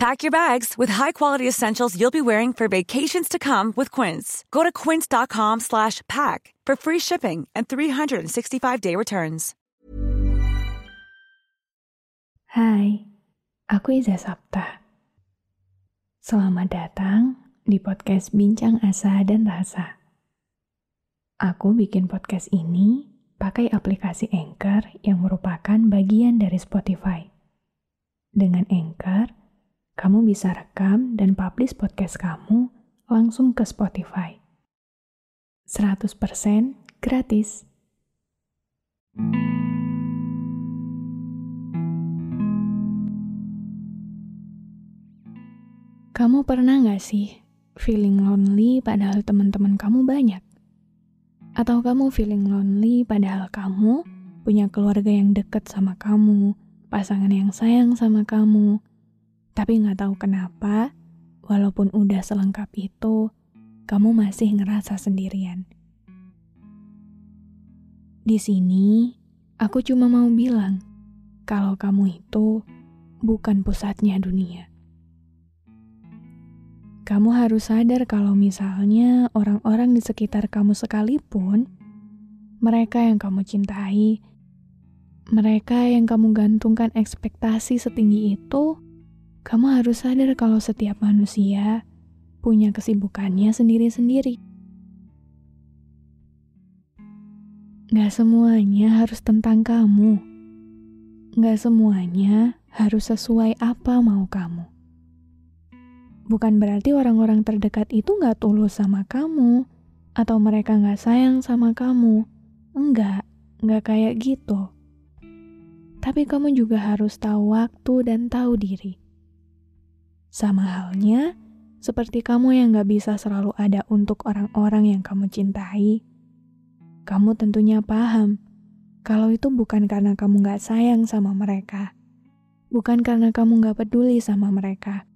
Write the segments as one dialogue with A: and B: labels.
A: Pack your bags with high-quality essentials you'll be wearing for vacations to come with Quince. Go to quince.com slash pack for free shipping and 365-day returns.
B: Hai, aku Iza Sapta. Selamat datang di podcast Bincang Asa dan Rasa. Aku bikin podcast ini pakai aplikasi Anchor yang merupakan bagian dari Spotify. Dengan Anchor, kamu bisa rekam dan publish podcast kamu langsung ke Spotify. 100% gratis. Kamu pernah gak sih feeling lonely padahal teman-teman kamu banyak? Atau kamu feeling lonely padahal kamu punya keluarga yang deket sama kamu, pasangan yang sayang sama kamu, tapi gak tahu kenapa, walaupun udah selengkap itu, kamu masih ngerasa sendirian. Di sini, aku cuma mau bilang kalau kamu itu bukan pusatnya dunia kamu harus sadar kalau misalnya orang-orang di sekitar kamu sekalipun, mereka yang kamu cintai, mereka yang kamu gantungkan ekspektasi setinggi itu, kamu harus sadar kalau setiap manusia punya kesibukannya sendiri-sendiri. Gak semuanya harus tentang kamu. Gak semuanya harus sesuai apa mau kamu bukan berarti orang-orang terdekat itu gak tulus sama kamu, atau mereka gak sayang sama kamu. Enggak, gak kayak gitu. Tapi kamu juga harus tahu waktu dan tahu diri. Sama halnya, seperti kamu yang gak bisa selalu ada untuk orang-orang yang kamu cintai. Kamu tentunya paham kalau itu bukan karena kamu gak sayang sama mereka. Bukan karena kamu gak peduli sama mereka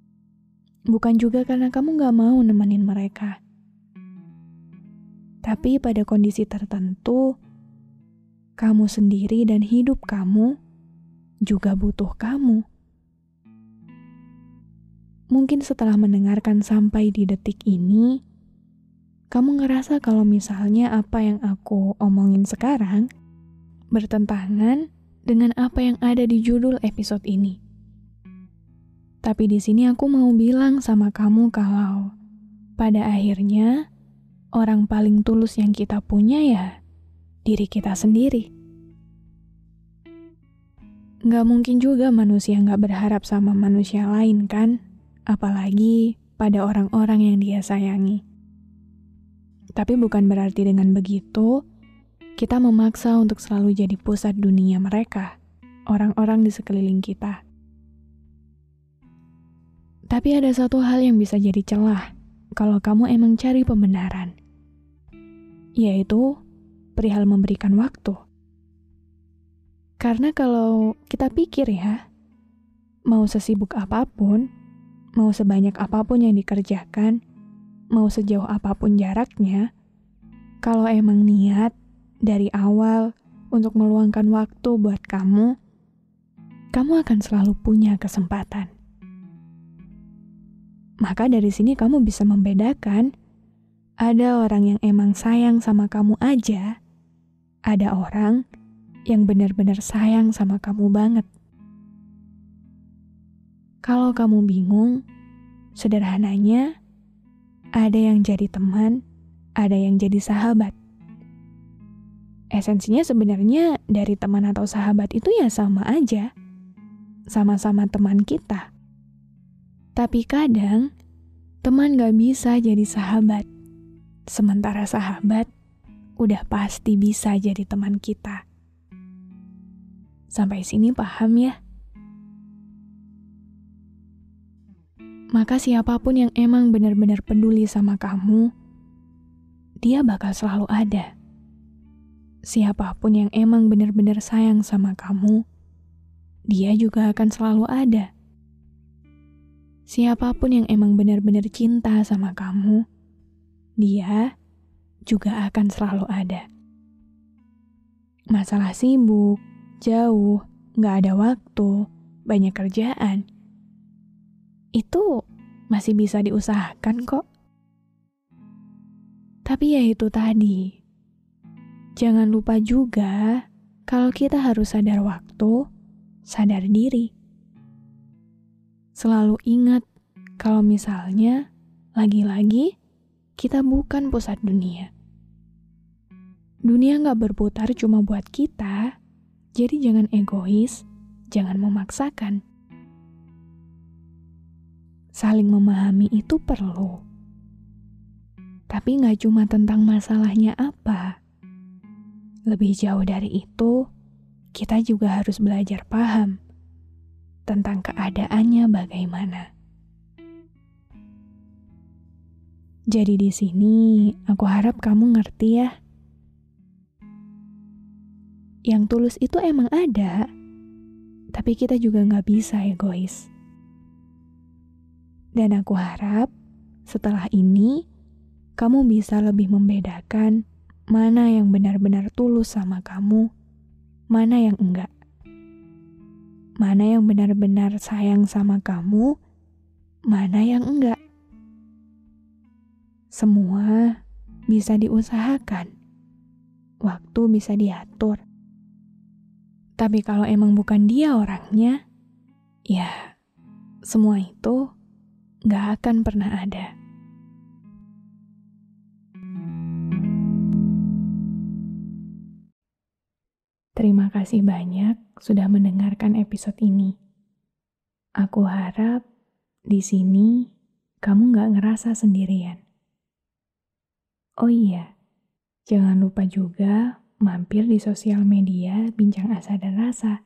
B: Bukan juga karena kamu gak mau nemenin mereka. Tapi pada kondisi tertentu, kamu sendiri dan hidup kamu juga butuh kamu. Mungkin setelah mendengarkan sampai di detik ini, kamu ngerasa kalau misalnya apa yang aku omongin sekarang bertentangan dengan apa yang ada di judul episode ini. Tapi di sini aku mau bilang sama kamu kalau pada akhirnya orang paling tulus yang kita punya ya diri kita sendiri. Gak mungkin juga manusia gak berharap sama manusia lain kan? Apalagi pada orang-orang yang dia sayangi. Tapi bukan berarti dengan begitu, kita memaksa untuk selalu jadi pusat dunia mereka, orang-orang di sekeliling kita. Tapi ada satu hal yang bisa jadi celah kalau kamu emang cari pembenaran, yaitu perihal memberikan waktu. Karena kalau kita pikir ya, mau sesibuk apa pun, mau sebanyak apa pun yang dikerjakan, mau sejauh apa pun jaraknya, kalau emang niat dari awal untuk meluangkan waktu buat kamu, kamu akan selalu punya kesempatan. Maka dari sini kamu bisa membedakan ada orang yang emang sayang sama kamu aja, ada orang yang benar-benar sayang sama kamu banget. Kalau kamu bingung, sederhananya ada yang jadi teman, ada yang jadi sahabat. Esensinya sebenarnya dari teman atau sahabat itu ya sama aja. Sama-sama teman kita. Tapi kadang, teman gak bisa jadi sahabat. Sementara sahabat udah pasti bisa jadi teman kita. Sampai sini paham ya? Maka siapa pun yang emang benar-benar peduli sama kamu, dia bakal selalu ada. siapa pun yang emang benar-benar sayang sama kamu, dia juga akan selalu ada. Siapa pun yang emang benar-benar cinta sama kamu, dia juga akan selalu ada. Masalah sibuk, jauh, gak ada waktu, banyak kerjaan, itu masih bisa diusahakan kok. Tapi ya itu tadi, Jangan lupa juga kalau kita harus sadar waktu, sadar diri. Selalu ingat kalau misalnya lagi-lagi kita bukan pusat dunia. Dunia nggak berputar cuma buat kita, jadi jangan egois, jangan memaksakan. Saling memahami itu perlu. Tapi nggak cuma tentang masalahnya apa, lebih jauh dari itu, kita juga harus belajar paham tentang keadaannya bagaimana. Jadi di sini, aku harap kamu ngerti ya. Yang tulus itu emang ada, tapi kita juga nggak bisa egois. Dan aku harap setelah ini, kamu bisa lebih membedakan mana yang benar-benar tulus sama kamu, mana yang enggak. Mana yang benar-benar sayang sama kamu, mana yang enggak. Semua bisa diusahakan, waktu bisa diatur. Tapi kalau emang bukan dia orangnya, ya semua itu gak akan pernah ada. Terima kasih banyak sudah mendengarkan episode ini. Aku harap di sini kamu gak ngerasa sendirian. Oh iya, jangan lupa juga mampir di sosial media Bincang Asa dan Rasa.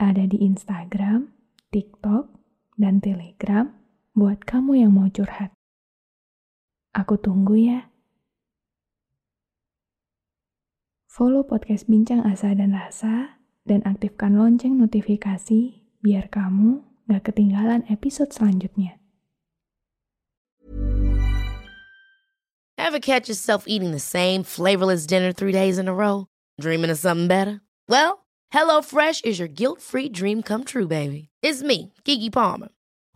B: Ada di Instagram, TikTok, dan Telegram buat kamu yang mau curhat. Aku tunggu ya. Follow podcast Bincang Asa dan Rasa dan aktifkan lonceng notifikasi biar kamu gak ketinggalan episode selanjutnya.
C: Ever catch yourself eating the same flavorless dinner three days in a row? Dreaming of something better? Well, HelloFresh is your guilt-free dream come true, baby. It's me, Kiki Palmer.